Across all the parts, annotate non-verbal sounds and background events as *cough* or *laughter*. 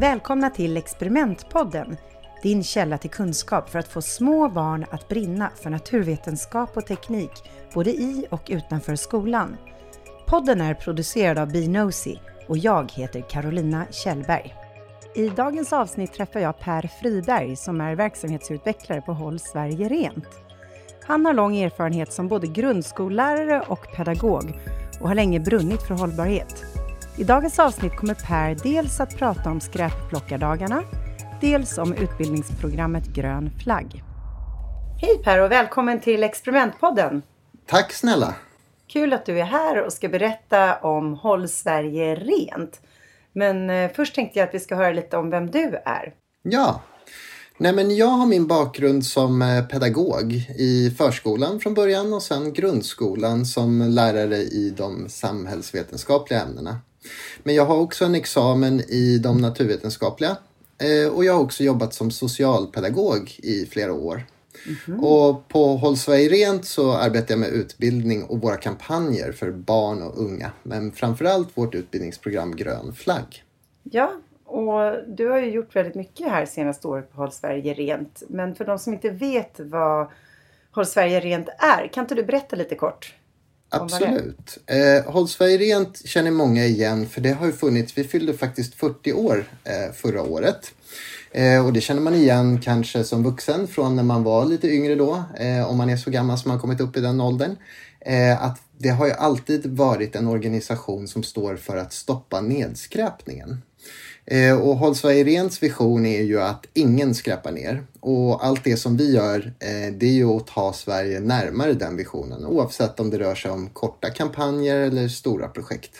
Välkomna till Experimentpodden, din källa till kunskap för att få små barn att brinna för naturvetenskap och teknik, både i och utanför skolan. Podden är producerad av Binosi och jag heter Carolina Kjellberg. I dagens avsnitt träffar jag Per Friberg som är verksamhetsutvecklare på Håll Sverige Rent. Han har lång erfarenhet som både grundskollärare och pedagog och har länge brunnit för hållbarhet. I dagens avsnitt kommer Per dels att prata om skräpplockardagarna, dels om utbildningsprogrammet Grön flagg. Hej Per och välkommen till Experimentpodden! Tack snälla! Kul att du är här och ska berätta om Håll Sverige Rent. Men eh, först tänkte jag att vi ska höra lite om vem du är. Ja, Nej, men jag har min bakgrund som eh, pedagog i förskolan från början och sen grundskolan som lärare i de samhällsvetenskapliga ämnena. Men jag har också en examen i de naturvetenskapliga eh, och jag har också jobbat som socialpedagog i flera år. Mm-hmm. Och på Håll Sverige Rent så arbetar jag med utbildning och våra kampanjer för barn och unga. Men framförallt vårt utbildningsprogram Grön flagg. Ja, och du har ju gjort väldigt mycket här senaste året på Håll Sverige Rent. Men för de som inte vet vad Håll Sverige Rent är, kan inte du berätta lite kort? Absolut. Eh, Håll Sverige Rent känner många igen för det har ju funnits, vi fyllde faktiskt 40 år eh, förra året. Eh, och det känner man igen kanske som vuxen från när man var lite yngre då, eh, om man är så gammal som man kommit upp i den åldern. Eh, att det har ju alltid varit en organisation som står för att stoppa nedskräpningen. Eh, och Håll Sverige Rents vision är ju att ingen skräpar ner. Och allt det som vi gör eh, det är ju att ta Sverige närmare den visionen oavsett om det rör sig om korta kampanjer eller stora projekt.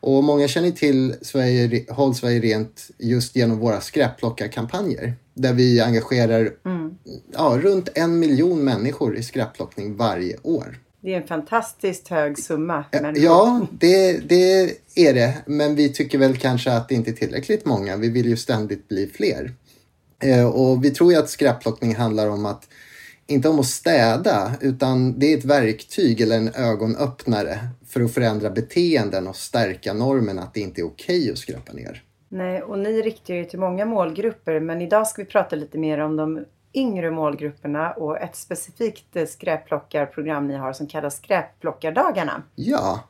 Och många känner till Sverige, Håll Sverige Rent just genom våra skräpplockarkampanjer där vi engagerar mm. ja, runt en miljon människor i skräpplockning varje år. Det är en fantastiskt hög summa. Människor. Ja, det, det är det. Men vi tycker väl kanske att det inte är tillräckligt många. Vi vill ju ständigt bli fler. Eh, och vi tror ju att skräpplockning handlar om att inte om att städa utan det är ett verktyg eller en ögonöppnare för att förändra beteenden och stärka normen att det inte är okej att skräpa ner. Nej, och ni riktar ju till många målgrupper men idag ska vi prata lite mer om de yngre målgrupperna och ett specifikt eh, skräpplockarprogram ni har som kallas Skräpplockardagarna. Ja,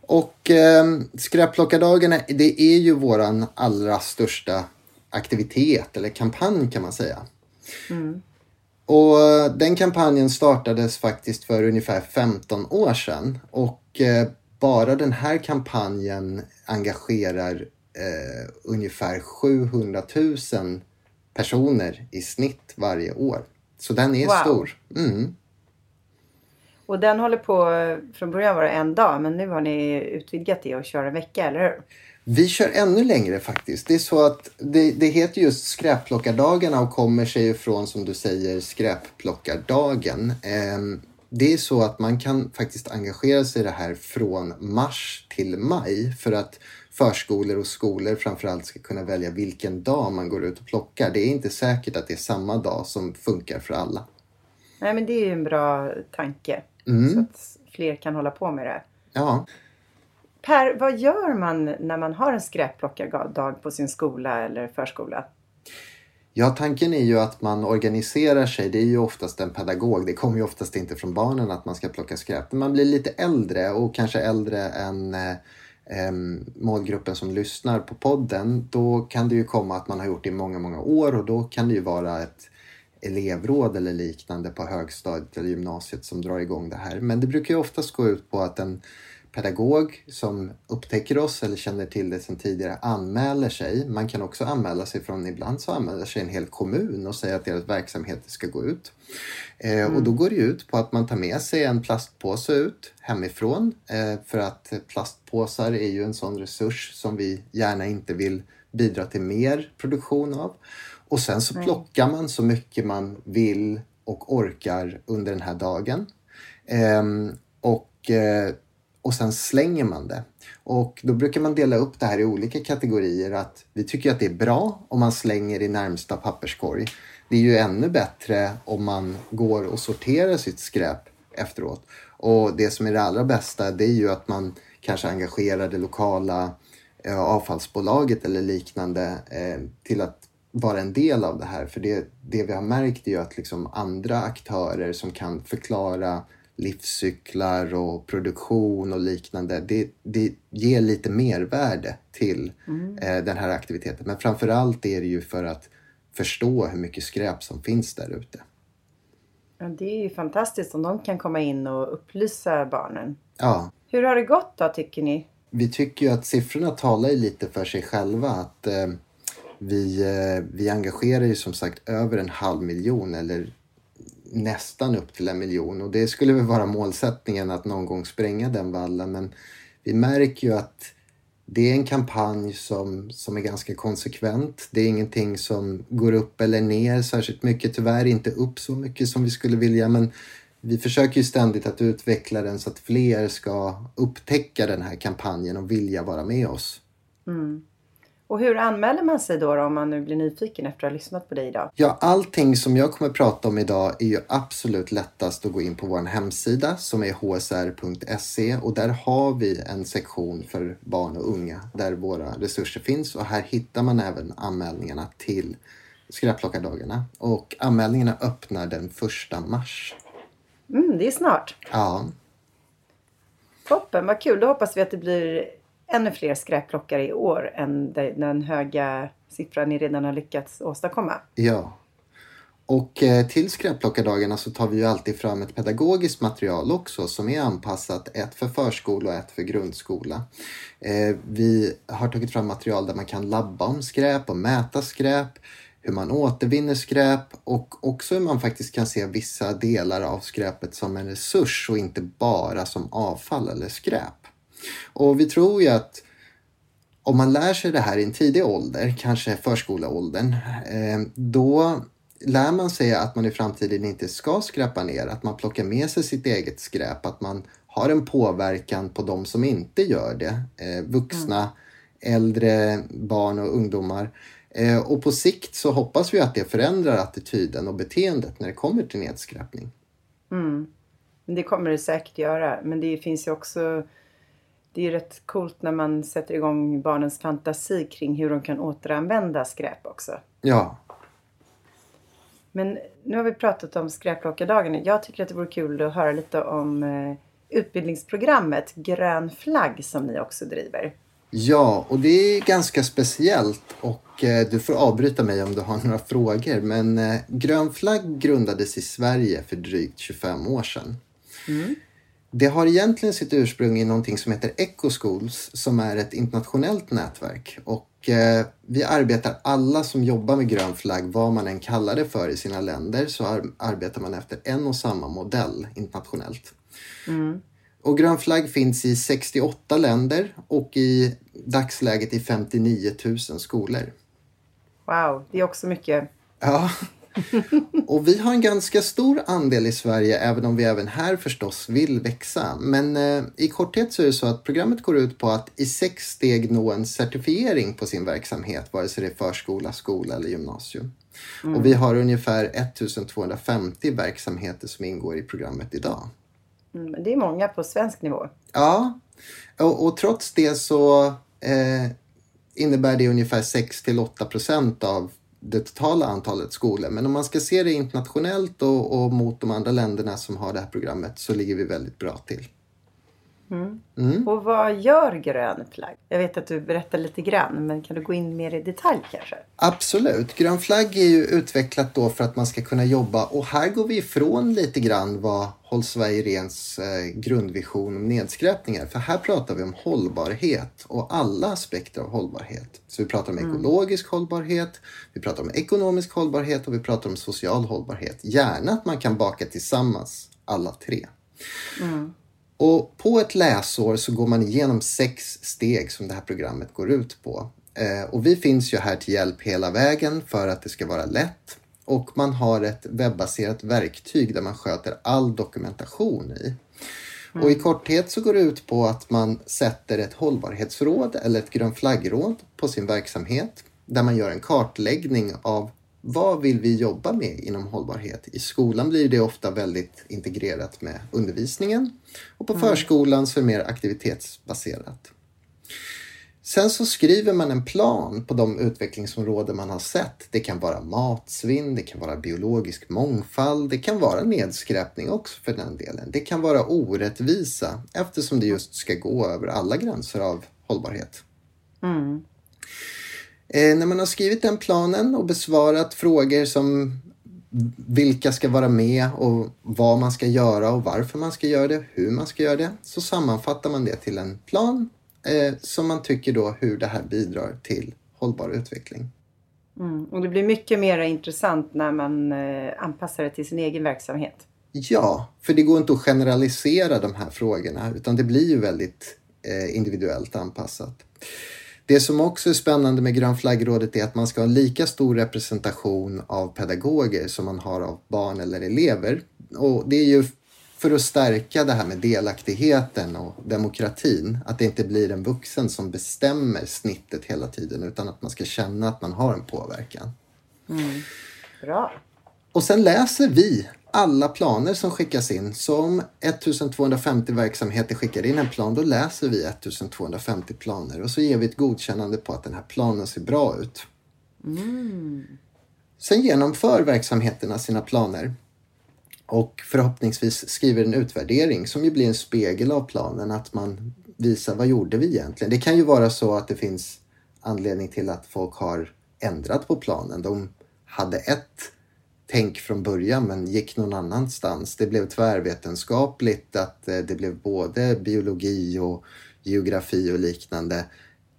och eh, Skräpplockardagarna det är ju våran allra största aktivitet eller kampanj kan man säga. Mm. Och eh, den kampanjen startades faktiskt för ungefär 15 år sedan och eh, bara den här kampanjen engagerar eh, ungefär 700 000 personer i snitt varje år. Så den är wow. stor. Mm. Och den håller på, från början var det en dag men nu har ni utvidgat det och kör en vecka, eller hur? Vi kör ännu längre faktiskt. Det är så att det, det heter just skräpplockardagarna och kommer sig ifrån som du säger skräpplockardagen. Eh, det är så att man kan faktiskt engagera sig i det här från mars till maj för att förskolor och skolor framförallt ska kunna välja vilken dag man går ut och plockar. Det är inte säkert att det är samma dag som funkar för alla. Nej men det är ju en bra tanke. Mm. Så att fler kan hålla på med det. Ja. Per, vad gör man när man har en skräpplockardag på sin skola eller förskola? Ja, tanken är ju att man organiserar sig. Det är ju oftast en pedagog. Det kommer ju oftast inte från barnen att man ska plocka skräp. När man blir lite äldre och kanske äldre än eh, målgruppen som lyssnar på podden, då kan det ju komma att man har gjort det i många, många år och då kan det ju vara ett elevråd eller liknande på högstadiet eller gymnasiet som drar igång det här. Men det brukar ju oftast gå ut på att en pedagog som upptäcker oss eller känner till det sedan tidigare anmäler sig. Man kan också anmäla sig från, ibland så anmäler sig en hel kommun och säger att deras verksamhet ska gå ut. Eh, mm. Och då går det ut på att man tar med sig en plastpåse ut hemifrån eh, för att plastpåsar är ju en sån resurs som vi gärna inte vill bidra till mer produktion av. Och sen så plockar man så mycket man vill och orkar under den här dagen. Ehm, och eh, och sen slänger man det. Och då brukar man dela upp det här i olika kategorier. Att vi tycker att det är bra om man slänger i närmsta papperskorg. Det är ju ännu bättre om man går och sorterar sitt skräp efteråt. Och det som är det allra bästa det är ju att man kanske engagerar det lokala eh, avfallsbolaget eller liknande eh, till att vara en del av det här. För det, det vi har märkt är ju att liksom andra aktörer som kan förklara livscyklar och produktion och liknande. Det, det ger lite mervärde till mm. eh, den här aktiviteten. Men framförallt är det ju för att förstå hur mycket skräp som finns där ute. Ja, det är ju fantastiskt om de kan komma in och upplysa barnen. Ja. Hur har det gått då tycker ni? Vi tycker ju att siffrorna talar lite för sig själva. Att eh, vi, eh, vi engagerar ju som sagt över en halv miljon eller nästan upp till en miljon och det skulle väl vara målsättningen att någon gång spränga den vallen men vi märker ju att det är en kampanj som, som är ganska konsekvent. Det är ingenting som går upp eller ner särskilt mycket. Tyvärr inte upp så mycket som vi skulle vilja men vi försöker ju ständigt att utveckla den så att fler ska upptäcka den här kampanjen och vilja vara med oss. Mm. Och hur anmäler man sig då, då om man nu blir nyfiken efter att ha lyssnat på dig idag? Ja, allting som jag kommer prata om idag är ju absolut lättast att gå in på vår hemsida som är hsr.se och där har vi en sektion för barn och unga där våra resurser finns och här hittar man även anmälningarna till skräpplockardagarna och anmälningarna öppnar den första mars. Mm, det är snart. Ja. Toppen, vad kul. Då hoppas vi att det blir ännu fler skräpplockare i år än den höga siffran ni redan har lyckats åstadkomma. Ja. Och eh, till skräpplockardagarna så tar vi ju alltid fram ett pedagogiskt material också som är anpassat ett för förskola och ett för grundskola. Eh, vi har tagit fram material där man kan labba om skräp och mäta skräp, hur man återvinner skräp och också hur man faktiskt kan se vissa delar av skräpet som en resurs och inte bara som avfall eller skräp. Och vi tror ju att om man lär sig det här i en tidig ålder, kanske förskoleåldern, eh, då lär man sig att man i framtiden inte ska skräpa ner, att man plockar med sig sitt eget skräp, att man har en påverkan på de som inte gör det. Eh, vuxna, mm. äldre, barn och ungdomar. Eh, och på sikt så hoppas vi att det förändrar attityden och beteendet när det kommer till nedskräpning. Mm. Det kommer det säkert göra, men det finns ju också det är rätt coolt när man sätter igång barnens fantasi kring hur de kan återanvända skräp också. Ja. Men nu har vi pratat om skräpplockardagen. Jag tycker att det vore kul att höra lite om eh, utbildningsprogrammet Grön flagg som ni också driver. Ja, och det är ganska speciellt och eh, du får avbryta mig om du har *laughs* några frågor. Men eh, Grön flagg grundades i Sverige för drygt 25 år sedan. Mm. Det har egentligen sitt ursprung i någonting som heter Ecoschools som är ett internationellt nätverk. Och eh, vi arbetar alla som jobbar med grön flagg, vad man än kallar det för i sina länder, så ar arbetar man efter en och samma modell internationellt. Mm. Och grön flagg finns i 68 länder och i dagsläget i 59 000 skolor. Wow, det är också mycket. Ja, *laughs* och vi har en ganska stor andel i Sverige även om vi även här förstås vill växa. Men eh, i korthet så är det så att programmet går ut på att i sex steg nå en certifiering på sin verksamhet vare sig det är förskola, skola eller gymnasium. Mm. Och vi har ungefär 1250 verksamheter som ingår i programmet idag. Mm, det är många på svensk nivå. Ja, och, och trots det så eh, innebär det ungefär 6 till 8 procent av det totala antalet skolor. Men om man ska se det internationellt och, och, mot de andra länderna som har det här programmet så ligger vi väldigt bra till. Mm. Mm. Och vad gör Grön flagg? Jag vet att du berättar lite grann, men kan du gå in mer i detalj kanske? Absolut. Grön flagg är ju utvecklat då för att man ska kunna jobba och här går vi ifrån lite grann vad Håll Sverige Rens eh, grundvision om nedskräpning är. För här pratar vi om hållbarhet och alla aspekter av hållbarhet. Så vi pratar om mm. ekologisk hållbarhet, vi pratar om ekonomisk hållbarhet och vi pratar om social hållbarhet. Gärna att man kan baka tillsammans alla tre. Mm. Och på ett läsår så går man igenom sex steg som det här programmet går ut på. Eh, och vi finns ju här till hjälp hela vägen för att det ska vara lätt. Och man har ett webbaserat verktyg där man sköter all dokumentation i. Mm. Och i korthet så går det ut på att man sätter ett hållbarhetsråd eller ett grön flaggråd på sin verksamhet där man gör en kartläggning av vad vill vi jobba med inom hållbarhet? I skolan blir det ofta väldigt integrerat med undervisningen och på mm. förskolan så är det mer aktivitetsbaserat. Sen så skriver man en plan på de utvecklingsområden man har sett. Det kan vara matsvinn, det kan vara biologisk mångfald, det kan vara nedskräpning också för den delen. Det kan vara orättvisa eftersom det just ska gå över alla gränser av hållbarhet. Mm. Eh, när man har skrivit den planen och besvarat frågor som vilka ska vara med och vad man ska göra och varför man ska göra det, hur man ska göra det, så sammanfattar man det till en plan eh, som man tycker då hur det här bidrar till hållbar utveckling. Mm. Och det blir mycket mer intressant när man eh, anpassar det till sin egen verksamhet. Ja, för det går inte att generalisera de här frågorna utan det blir ju väldigt eh, individuellt anpassat. Det som också är spännande med Grön flaggrådet är att man ska ha lika stor representation av pedagoger som man har av barn eller elever. Och det är ju för att stärka det här med delaktigheten och demokratin. Att det inte blir en vuxen som bestämmer snittet hela tiden utan att man ska känna att man har en påverkan. Mm. Bra. Och sen läser vi alla planer som skickas in. Så om 1250 verksamheter skickar in en plan, då läser vi 1250 planer och så ger vi ett godkännande på att den här planen ser bra ut. Mm. Sen genomför verksamheterna sina planer och förhoppningsvis skriver en utvärdering som ju blir en spegel av planen, att man visar vad gjorde vi egentligen? Det kan ju vara så att det finns anledning till att folk har ändrat på planen. De hade ett tänk från början men gick någon annanstans. Det blev tvärvetenskapligt, att eh, det blev både biologi och geografi och liknande.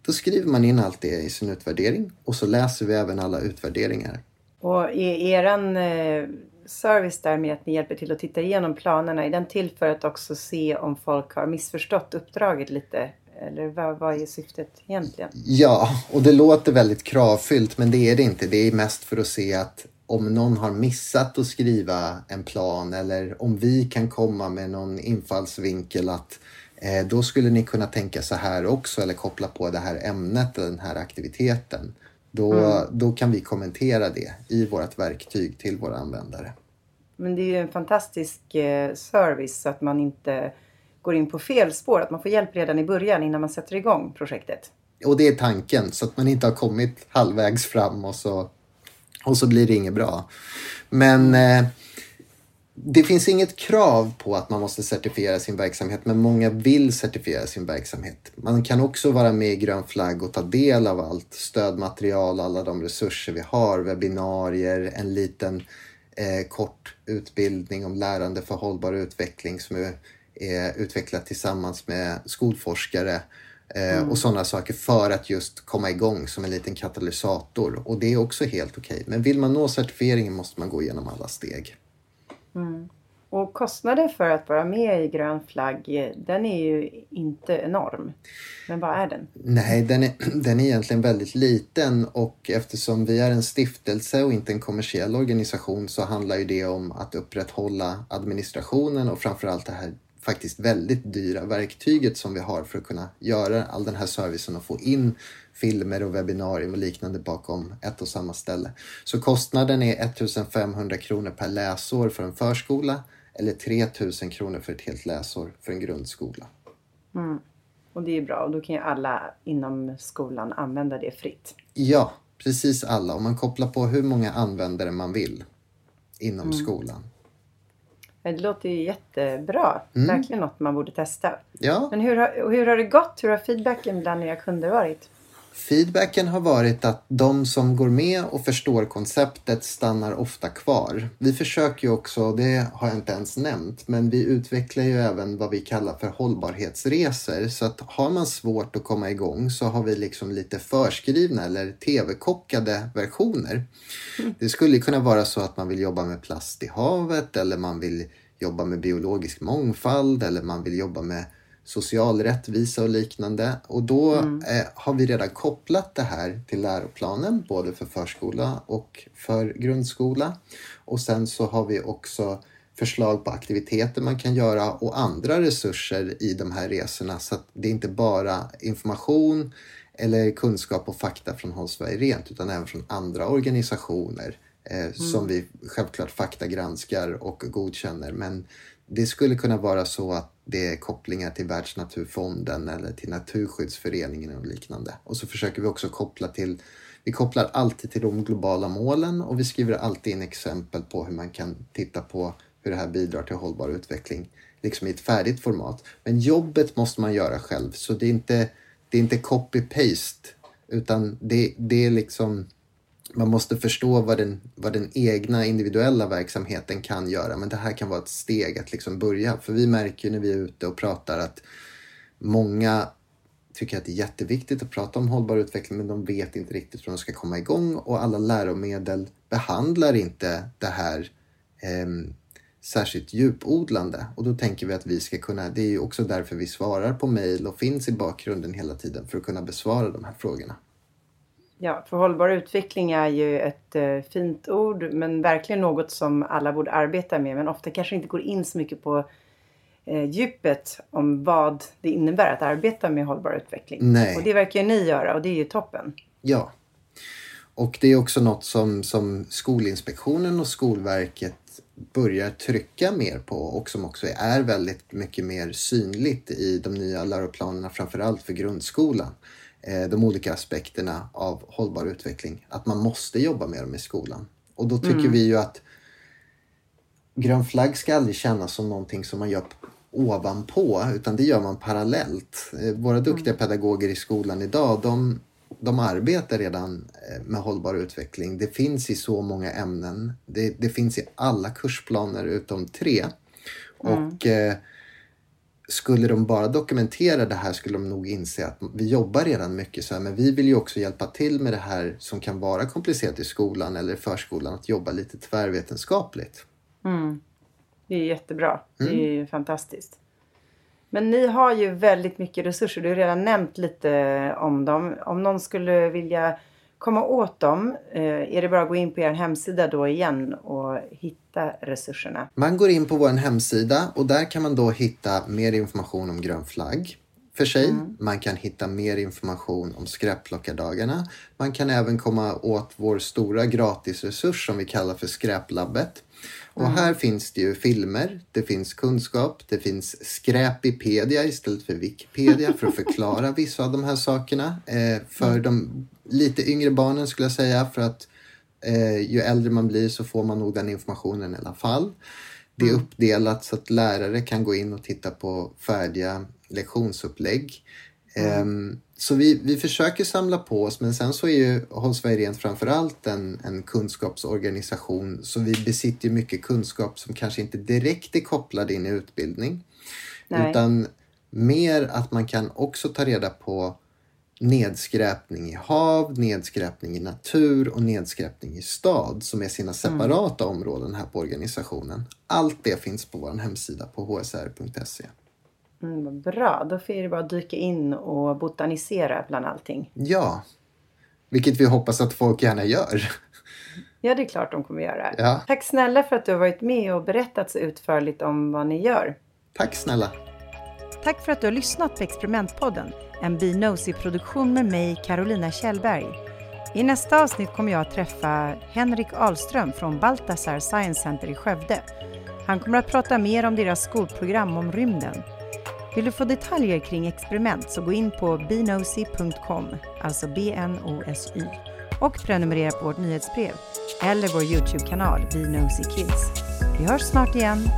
Då skriver man in allt det i sin utvärdering och så läser vi även alla utvärderingar. Och i eran eh, service där med att ni hjälper till att titta igenom planerna, är den till för att också se om folk har missförstått uppdraget lite? Eller vad, vad är syftet egentligen? Ja, och det låter väldigt kravfyllt men det är det inte. Det är mest för att se att om någon har missat att skriva en plan eller om vi kan komma med någon infallsvinkel att eh, då skulle ni kunna tänka så här också eller koppla på det här ämnet eller den här aktiviteten. Då, mm. då kan vi kommentera det i vårt verktyg till våra användare. Men det är ju en fantastisk eh, service så att man inte går in på fel spår. Att man får hjälp redan i början innan man sätter igång projektet. Och det är tanken så att man inte har kommit halvvägs fram och så och så blir det inget bra. Men eh, det finns inget krav på att man måste certifiera sin verksamhet men många vill certifiera sin verksamhet. Man kan också vara med i Grön flagg och ta del av allt stödmaterial, alla de resurser vi har, webbinarier, en liten eh, kort utbildning om lärande för hållbar utveckling som är, är utvecklat tillsammans med skolforskare mm. och sådana saker för att just komma igång som en liten katalysator. Och det är också helt okej. Okay. Men vill man nå certifieringen måste man gå igenom alla steg. Mm. Och kostnaden för att vara med i Grön flagg, den är ju inte enorm. Men vad är den? Nej, den är, *clears throat* den är egentligen väldigt liten och eftersom vi är en stiftelse och inte en kommersiell organisation så handlar ju det om att upprätthålla administrationen och framförallt det här faktiskt väldigt dyra verktyget som vi har för att kunna göra all den här servicen och få in filmer och webbinarier och liknande bakom ett och samma ställe. Så kostnaden är 1500 kronor per läsår för en förskola eller 3000 kronor för ett helt läsår för en grundskola. Mm. Och det är bra och då kan ju alla inom skolan använda det fritt. Ja, precis alla. Och man kopplar på hur många användare man vill inom mm. skolan. Det låter ju jättebra. Mm. Verkligen något man borde testa. Ja. Men hur har, hur har det gått? Hur har feedbacken bland era kunder varit? Feedbacken har varit att de som går med och förstår konceptet stannar ofta kvar. Vi försöker ju också, det har jag inte ens nämnt, men vi utvecklar ju även vad vi kallar för hållbarhetsresor. Så att har man svårt att komma igång så har vi liksom lite förskrivna eller tv-kockade versioner. Mm. Det skulle kunna vara så att man vill jobba med plast i havet eller man vill jobba med biologisk mångfald eller man vill jobba med social rättvisa och liknande. Och då mm. eh, har vi redan kopplat det här till läroplanen, både för förskola och för grundskola. Och sen så har vi också förslag på aktiviteter man kan göra och andra resurser i de här resorna. Så att det är inte bara information eller kunskap och fakta från Håll Sverige Rent utan även från andra organisationer eh, mm. som vi självklart faktagranskar och godkänner. Men det skulle kunna vara så att det är kopplingar till Världsnaturfonden eller till Naturskyddsföreningen och liknande. Och så försöker vi också koppla till vi kopplar alltid till de globala målen och vi skriver alltid in exempel på hur man kan titta på hur det här bidrar till hållbar utveckling liksom i ett färdigt format. Men jobbet måste man göra själv så det är inte, det är inte copy-paste utan det, det är liksom man måste förstå vad den, vad den egna individuella verksamheten kan göra men det här kan vara ett steg att liksom börja. För vi märker när vi är ute och pratar att många tycker att det är jätteviktigt att prata om hållbar utveckling men de vet inte riktigt hur de ska komma igång och alla läromedel behandlar inte det här eh, särskilt djupodlande. Och då tänker vi att vi ska kunna, det är ju också därför vi svarar på mejl och finns i bakgrunden hela tiden för att kunna besvara de här frågorna. Ja, för hållbar utveckling är ju ett eh, fint ord men verkligen något som alla borde arbeta med men ofta kanske inte går in så mycket på eh, djupet om vad det innebär att arbeta med hållbar utveckling. Nej. Och det verkar ni göra och det är ju toppen. Ja. Och det är också något som, som Skolinspektionen och Skolverket börjar trycka mer på och som också är väldigt mycket mer synligt i de nya läroplanerna framförallt för grundskolan. Eh, de olika aspekterna av hållbar utveckling. Att man måste jobba med dem i skolan. Och då tycker mm. vi ju att grön flagg ska aldrig kännas som någonting som man gör ovanpå utan det gör man parallellt. Eh, våra duktiga mm. pedagoger i skolan idag de, de arbetar redan eh, med hållbar utveckling. Det finns i så många ämnen. Det, det finns i alla kursplaner utom tre. Mm. Och eh, skulle de bara dokumentera det här skulle de nog inse att vi jobbar redan mycket så här, men vi vill ju också hjälpa till med det här som kan vara komplicerat i skolan eller i förskolan, att jobba lite tvärvetenskapligt. Mm. Det är jättebra. Mm. Det är ju fantastiskt. Men ni har ju väldigt mycket resurser. Du har redan nämnt lite om dem. Om någon skulle vilja komma åt dem eh, är det bara att gå in på er hemsida då igen och hitta resurserna. Man går in på vår hemsida och där kan man då hitta mer information om grön flagg för sig. Mm. Man kan hitta mer information om skräpplockardagarna. Man kan även komma åt vår stora gratisresurs som vi kallar för Skräplabbet. Och mm. här finns det ju filmer, det finns kunskap, det finns Skräpipedia istället för Wikipedia för att *laughs* förklara vissa av de här sakerna. Eh, för mm. de lite yngre barnen skulle jag säga för att eh, ju äldre man blir så får man nog den informationen i alla fall. Det är mm. uppdelat så att lärare kan gå in och titta på färdiga lektionsupplägg. Mm. Eh, så vi, vi försöker samla på oss men sen så är ju Håll Sverige Rent framförallt en, en kunskapsorganisation så vi besitter mycket kunskap som kanske inte direkt är kopplad in i utbildning. Nej. Utan mer att man kan också ta reda på nedskräpning i hav, nedskräpning i natur och nedskräpning i stad som är sina separata mm. områden här på organisationen. Allt det finns på vår hemsida på hsr.se. Mm, vad bra, då får det bara dyka in och botanisera bland allting. Ja, vilket vi hoppas att folk gärna gör. Ja, det är klart de kommer göra. Ja. Tack snälla för att du har varit med och berättat så utförligt om vad ni gör. Tack snälla. Tack för att du har lyssnat på Experimentpodden. En Be Nosy-produktion med mig, Carolina Kjellberg. I nästa avsnitt kommer jag att träffa Henrik Ahlström från Baltasar Science Center i Skövde. Han kommer att prata mer om deras skolprogram om rymden. Vill du få detaljer kring experiment så gå in på bnosy.com, alltså B-N-O-S-Y, och prenumerera på vårt nyhetsbrev eller vår Youtube-kanal Kids. Vi hörs snart igen.